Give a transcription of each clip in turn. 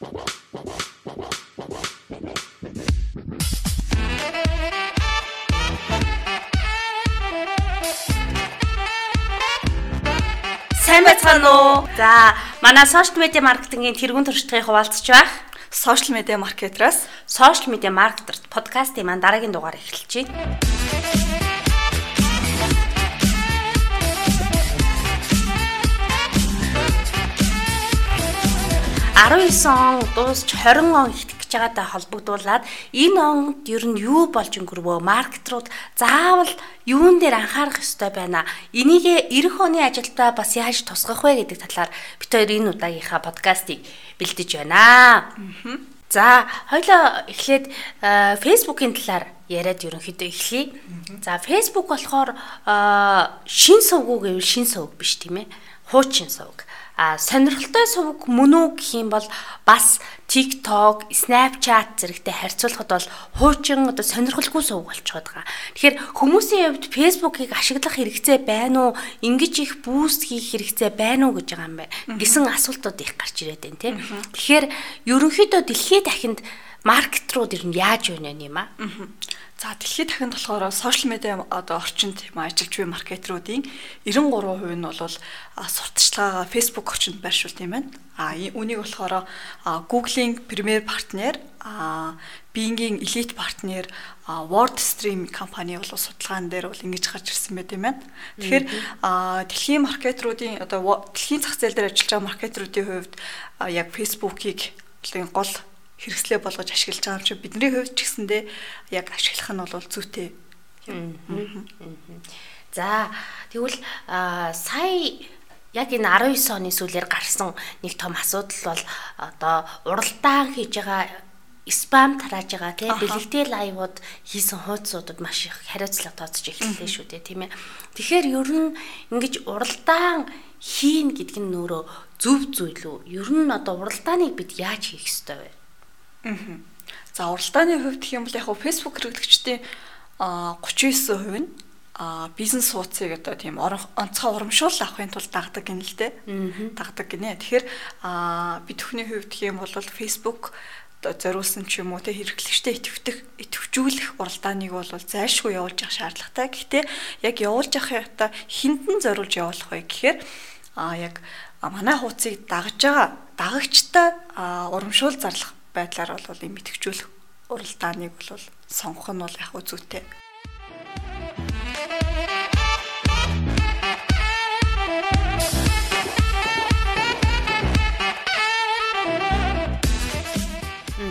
Сайн байцгаана уу? За, манай сошиал медиа маркетингийн тэргуун туршлагын хуваалцж байх сошиал медиа маркетераас сошиал медиа маркетер подкастын маань дараагийн дугаар эхэлж байна. 19 он дуусч 20 он ихтэх гэж байгаатай холбогдуулаад энэ онд ер нь юу болж өнгөрвөө маркетрууд заавал юун дээр анхаарах ёстой байна. Энийг эх оны ажилдаа бас яаж тусгах вэ гэдэг талаар бид хоёр энэ удаагийнхаа подкастыг бэлдэж байна. За, хоёлоо эхлээд Facebook-ийн талаар яриад ерөнхийдөө эхлэе. За, Facebook болохоор шин сувг гэвэл шин сувг биш тийм ээ. Хуучин сувг а сонирхолтой сувг мөн үү гэх юм бол бас TikTok, Snapchat зэрэгтэй харьцуулахад бол хуучин одоо сонирхолгүй сувг болчиход байгаа. Тэгэхээр хүмүүсийн хувьд Facebook-ыг ашиглах хэрэгцээ байна уу? Ингиж их буст хийх хэрэгцээ байна уу гэж байгаа юм байна. гэсэн асуултууд их гарч ирээд байна тийм. Тэгэхээр ерөнхийдөө дэлхийн дахинд маркетрууд ер нь яаж байна юм аа? За дэлхийд дахинд болохоор сошиал медиа одоо орчинд ажиллаж буй маркетеруудын 93% нь бол сурталчилгаагаа Facebook орчинд байршуулт юм байна. А үнийг болохоор Google-ийн Premier партнер, Bing-ийн Elite партнер, WordStream компани бол судалгаан дээр бол ингэж гарч ирсэн байт юм байна. Тэгэхээр дэлхийн маркетеруудын одоо дэлхийн зах зээл дээр ажиллаж байгаа маркетеруудын хувьд яг Facebook-ийг гол хэрэгслээ болгож ашиглаж байгаа юм чи бидний хувьд ч гэсэндээ яг ашиглах нь бол зүйтэй. За тэгвэл сая яг энэ 19 оны сүүлээр гарсан нэг том асуудал бол одоо уралдаан хийж байгаа спам тарааж байгаа тийм бэлэгтэй лайвууд хийсэн хуудсуудад маш их хариуцлага тооцож эхэллээ шүү дээ тийм ээ. Тэгэхээр ер нь ингэж уралдаан хийн гэдэг нь нөөрэө зөв зүйл үү? Ер нь одоо уралдааныг бид яаж хийх ёстой вэ? Аа. За уралдааны хувьд гэх юм бол яг хөө Facebook хэрэглэгчдийн 39% нь а бизнес сууцыг одоо тийм онцгой урамшуул авахын тулд дагдаг гин л дээ. Дагдаг гинэ. Тэгэхээр а би төхний хувьд гэх юм бол Facebook одоо зориулсан ч юм уу те хэрэглэгчтэй итгэвдэх итгэвжүүлэх уралдааныг бол зайлшгүй явуулж явах шаардлагатай. Гэхдээ яг явуулж явахыда хинтэн зориулж явуулах вэ гэхээр а яг манай хуудсыг дагж байгаа дагагчтай урамшуул зарлах байдлаар бол юм итгэжүүлэх уралдааныг бол сонгох нь бол яг зүйтэй.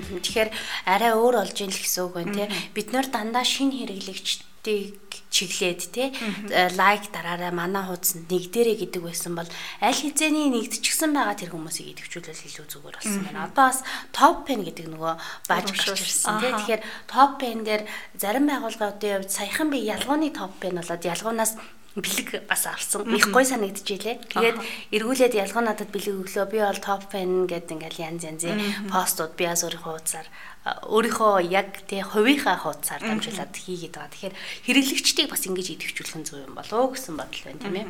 Тэгэхээр арай өөр болж ийн л гэсэн үг байна тий. Бид нэр дандаа шин хэрэглэгчдийг чиглээд те лайк дараарай манай хуудсанд нэгдэрэ гэдэг байсан бол аль хэзээний нэгдчихсэн байгаа тэр хүмүүсийг идэвхжүүлэл илүү зүгээр болсон байна. Одоо бас топ пен гэдэг нөгөө бааж гарч ирсэн те. Тэгэхээр топ пен дээр зарим байгууллагуудын хувьд саяхан би ялгууны топ пен болоод ялгуунаас бэлэг бас авсан. Их гой санагдчихжээ. Тэгээд эргүүлээд ялгаа надад бэлэг өглөө. Би бол топ фэн гэдэг ингээл янз янзын постууд би аз өөрийнхөө хуудасаар өөрийнхөө яг тий хувийнхаа хуудасаар дамжуулаад хийгээд байгаа. Тэгэхээр хэрэглэгчдийг бас ингэж идэвхжүүлэх нь зөв юм болоо гэсэн бодол байна тийм ээ.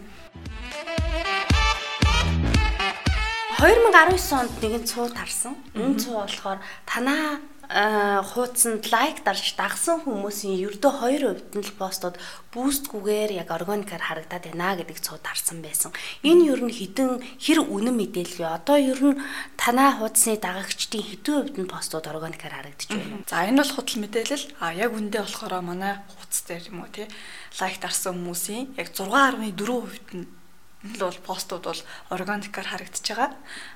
2019 онд нэгэн цуу тарсан. Энэ цуу болохоор танаа хуудсанд лайк дарж дагсан хүмүүсийн ердөө 2% нь л постууд бүүстгүйгээр яг органикаар харагдаад байна гэдэг цууд харсан байсан. Энэ ер нь хідэн хэр үнэн мэдээлэл вэ? Одоо ер нь танаа хуудсны дагагчдын хэдэн хувьд нь постууд органикаар харагдаж байна? За энэ бол худал мэдээлэл. А яг үндэ болохоор манай хуудас дээр юм уу тий лайк дарсан хүмүүсийн яг 6.4% нь л бол постууд бол органикаар харагдаж байгаа.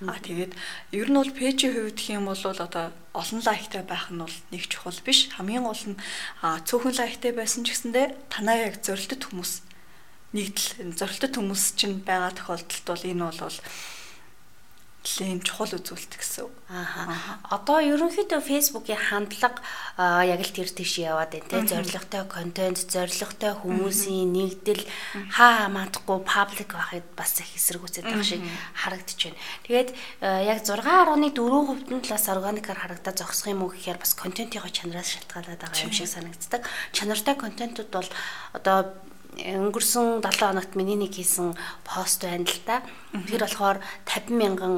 Аа тэгээд ер нь бол пэйжийн хувьд гэх юм бол одоо олон лайктай байх нь бол нэг чухал биш. Хамгийн гол нь цөөхөн лайктай байсан ч гэсэндээ танаа яг зорилттой хүмүүс нэгдэл зорилттой хүмүүс чинь байгаа тохиолдолд бол энэ бол нэлийн чухал үзүүлэлт гэсэн. Аа. Одоо ерөнхийдөө Facebook-ийн хандлага яг л тэр тийш яваад байна те зоригтой контент, зоригтой хүмүүсийн нэгдэл хаа хамаатахгүй паблик байхад бас их эсэргүүцээд байгаа шиг харагдаж байна. Тэгээд яг 6.4% нь талаас органикаар харагдаад зогсох юм уу гэхээр бас контентын чанараас шалтгаалаад байгаа юм шиг санагддаг. Чанартай контентууд бол одоо өнгөрсөн 7 хоногт миний нэг хийсэн пост байна л да. Тэр болохоор 50 мянган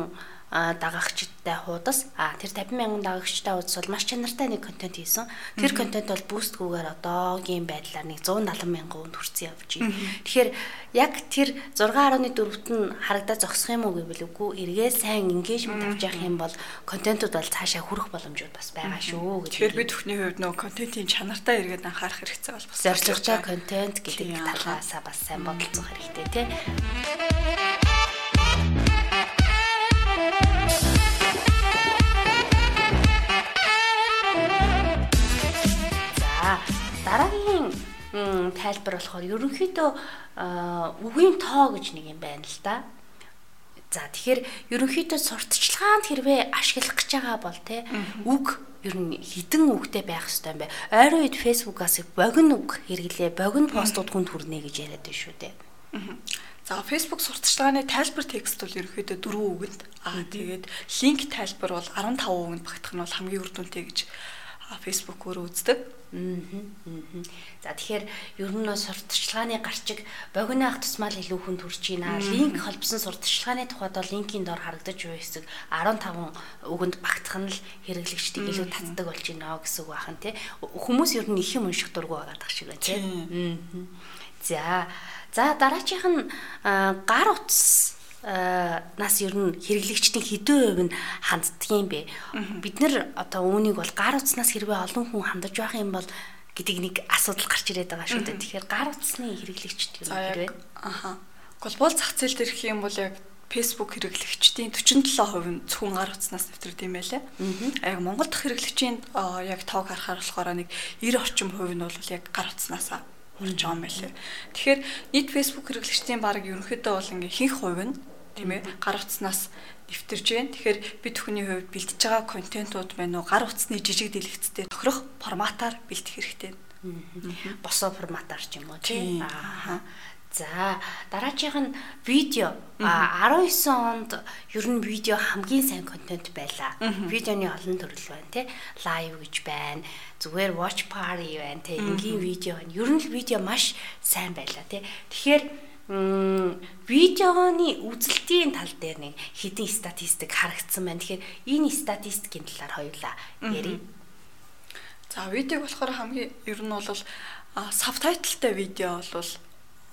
дагагчтай хуудас а тэр 50 мянган дагагчтай хуудас бол маш чанартай нэг контент хийсэн. Тэр контент бол бүүстгүүгээр одоогийн байдлаар нэг 170 мянган хүнд хүрсэн явж байна. Тэгэхээр яг тэр 6.4-т нь харагдаж зогсох юм уу гэвэл үгүй эргээ сайн engagement авч явах юм бол контентууд бол цаашаа хүрэх боломжууд бас байгаа шүү гэдэг. Тэгэхээр бид бүхний хувьд нөө контентын чанартаа эргээд анхаарах хэрэгтэй бол бас зорилготой контент гэдэг талаасаа бас сайн бодолцох хэрэгтэй тий. Дараагийн тайлбар болохоор ерөнхийдөө үгийн тоо гэж нэг юм байна л да. За тэгэхээр ерөнхийдөө сурталчилгаанд хэрвээ ашиглах гэж байгаа бол те үг ер нь хідэн үгтэй байх хэрэгтэй юм бай. Ойрын үед фэйсбүүкаас богино үг хэрэглээ, богино постууд хүнд хүрнэ гэж яриад байна шүү дээ. За Facebook сурталчилгааны тайлбар текст бол ерөнхийдөө 4 үгэнд аа тэгээд линк тайлбар бол 15 үгэнд багтах нь бол хамгийн үр дүнтэй гэж Өөрөө үздэг. За тэгэхээр ер нь сурталчилгааны гарчиг богино ах тусмал илүү хүнд хүрч байна. Линк холбосон сурталчилгааны тухайд бол линкийн дор харагдаж буй хэсэг 15 үгэнд багтах нь л хэрэглэгчдийг илүү татдаг болж байна гэсэн үг бахан тий. Хүмүүс ер нь их юм унших дургу байгаа дах шиг байна тий. За за дараачих нь гар утас нас ер нь хэрэглэгчдийн хэдэн хувь нь ханддаг юм бэ? Бид нэр одоо үүнийг бол гар утаснаас хэрвээ олон хүн хандаж байх юм бол гэдэг нэг асуудал гарч ирээд байгаа шүү дээ. Тэгэхээр гар утасны хэрэглэгчд юу хэрвээ? Аха. Глобал зах зээл дээр гэх юм бол яг Facebook хэрэглэгчдийн 47% нь зөвхөн гар утаснаас нэвтрдэг юм байлаа. Яг Монгол дахь хэрэглэгчийн яг тоог харахаар болохоор нэг 90 орчим хувь нь бол яг гар утаснаас урж байгаа юм байлаа. Тэгэхээр нийт Facebook хэрэглэгчдийн баг ерөнхийдөө бол ингээ хинх хувь нь тийм ээ гар утаснаас нэвтэрж байна. Тэгэхээр бид бүхний хувьд бэлтэж байгаа контентууд байна уу? Гар утасны жижиг дэлгэцтэй тохирох форматаар бэлтэх хэрэгтэй. Босоо форматаар ч юм уу тийм. Аа. За дараачих нь видео. А 19 онд ер нь видео хамгийн сайн контент байлаа. Видеоны олон төрөл байна тий. Лайв гэж байна. Зүгээр watch party байна тий. Энгийн видео байна. Ер нь л видео маш сайн байлаа тий. Тэгэхээр видеоны үзэлтийн тал дээр нэг хэдин статистик харагдсан байна. Тэгэхээр энэ статистикийн талаар хоёулаа ярив. За видеог болохоор хамгийн ер нь бол сабтайтлтай видео бол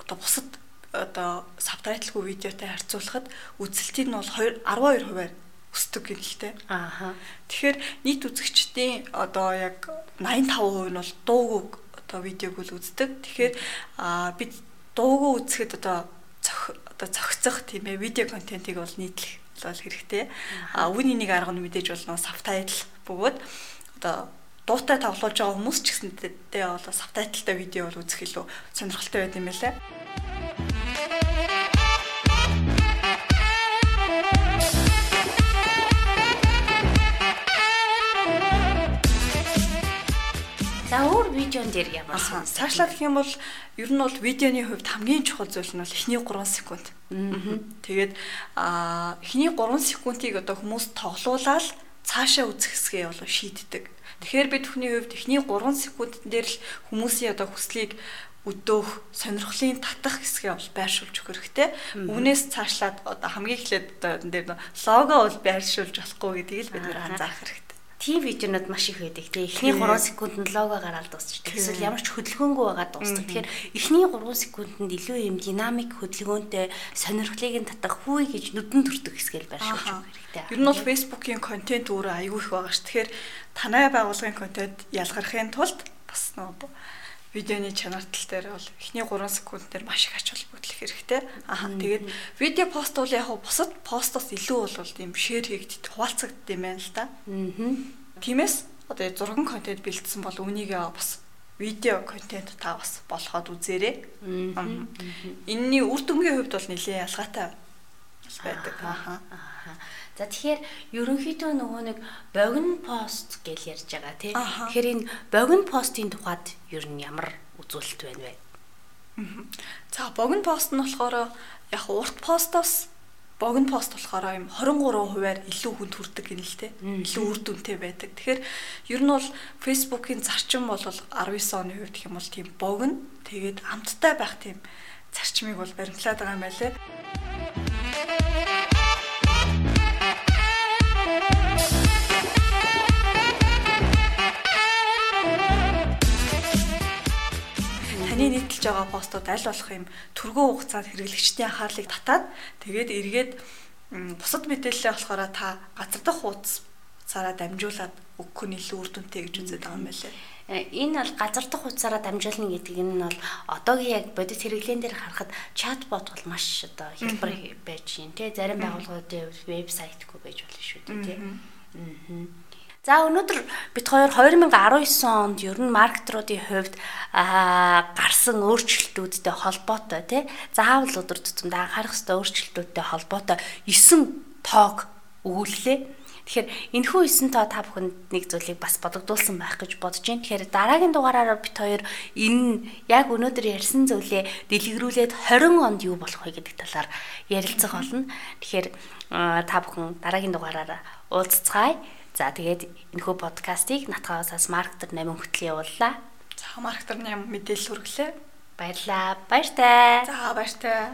одоо бусад одоо сабтайтлгүй видеотой харьцуулахад үзэлтийн нь бол 12 хувиар өсдөг гэнэлтэй. Ааха. Тэгэхээр нийт үзэгчдийн одоо яг 85% нь бол дуугүй одоо видеог үл үздэг. Тэгэхээр бид дуугүй үзэхэд одоо одоо цогцох тийм ээ видео контентийг бол нийтлэх бол хэрэгтэй. А үүний нэг арга нь мэдээж бол нөө сабтайтл бөгөөд одоо дуутай тоглож байгаа хүмүүс ч гэсэнтэй бол сабтайтлтай видео бол үзэх илүү сонирхолтой байд юм байлаа. За видеон дээр ямар цаашлаад гэх юм бол ер нь бол видеоны хувьд хамгийн чухал зүйл нь бол эхний 3 секунд. Тэгээд эхний 3 секундыг одоо хүмүүс тоглуулаад цаашаа үзэх хэсгээ бол шийддэг. Тэгэхээр бид бүхний хувьд эхний 3 секундын дээр л хүмүүсийн одоо хүслийг өдөөх сонирхлын татах хэсгээ бол байршуулж өгөх хэрэгтэй. Үүнээс цаашлаад одоо хамгийн эхлээд одоо энэ дээр лого бол байршуулж болохгүй гэдгийг л бид нэр анзаарах хэрэгтэй тийм видеонууд маш их байдаг. Тэгээ эхний 3 секундэд лого гараад дуусчихдаг. Эсвэл ямар ч хөдөлгөөнгүй байгаа дуусдаг. Тэгэхээр эхний 3 секундэд илүү юм динамик хөдөлгөөнтэй сонирхлыг нь татах хүй гэж нүдэн төрдөг хэсгээл байршуулж өгөх хэрэгтэй. Ер нь бол Facebook-ийн контент өөрөө аягүй их байгаа ш. Тэгэхээр танай байгууллагын контент ялгархын тулд бас нөө видеоны чанар тал дээр бол эхний 3 секунд дээр маш их ач холбогдол хэрэгтэй. Аа тэгээд видео пост бол яг бусад постоос илүү бол ийм шеэр хийгдэж хуваалцагддаг юм байна л да. Аа. Тиймээс одоо зурган контент бэлдсэн бол үүнийг бас видео контент та бас болоход үзээрэй. Аа. Энийний үр дүнгийн хувьд бол нэлээд ялгаатай байдаг. Аа. За тэгэхээр ерөнхийдөө нөгөө нэг богино пост гэж ярьж байгаа тий. Тэгэхээр энэ богино постын тухайд ер нь ямар үзүүлэлт байна вэ? За богино пост нь болохоор яг урт постоос богино пост болохоор юм 23 хувиар илүү хүнд хүрдэг гэнэ л те. Илүү үр дүнтэй байдаг. Тэгэхээр ер нь бол Facebook-ийн зарчим бол 19 оны хувьд гэх юм бол тийм богино тэгээд амттай байх тийм зарчмыг бол баримтлаад байгаа юм байлээ. Байгаа постууд аль болох юм түргэн хугацаанд хэрэглэгчдийн анхаарлыг татаад тэгээд эргээд бусад мэдээлэлээ болохоор та газар дах хуудас цаараа дамжуулаад өгөх нь илүү үр дүнтэй гэж үздэг байгаа юм байлээ. Э, энэ бол газар дах хуудасаараа дамжуулна гэдэг нь бол одоогийн яг бодит хэрэглэн дээр харахад чатбот бол маш одоо хэлбэр байж юм тий зарим байгууллагуудын вебсайтгүй байж болно шүү дээ тий. Аа. За өнөөдөр бид хоёр 2019 онд ер нь маркетруудын хувьд гарсан өөрчлөлтүүдтэй холбоотой тий заавал өдөр тутамд анхаарах ёстой өөрчлөлтүүдтэй холбоотой 9 тоог өгүүллээ. Тэгэхээр энэхүү 9 тоо та бүхэнд нэг зүйлийг бас бодогдуулсан байх гэж бодож байна. Тэгэхээр дараагийн дугаараараа бид хоёр энэ яг өнөөдөр ярьсан зүйлээ дэлгэрүүлээд 20 онд юу болох вэ гэдэг талаар ярилцах болно. Тэгэхээр та бүхэн дараагийн дугаараараа уулзцгаая. За тэгээд энэхүү подкастыг Натгаасаас маркетер 8 хөтлөө явууллаа. За маркетер 8 мэдээлэл хүргэлээ. Баярлаа. Баяртай. За баяртай.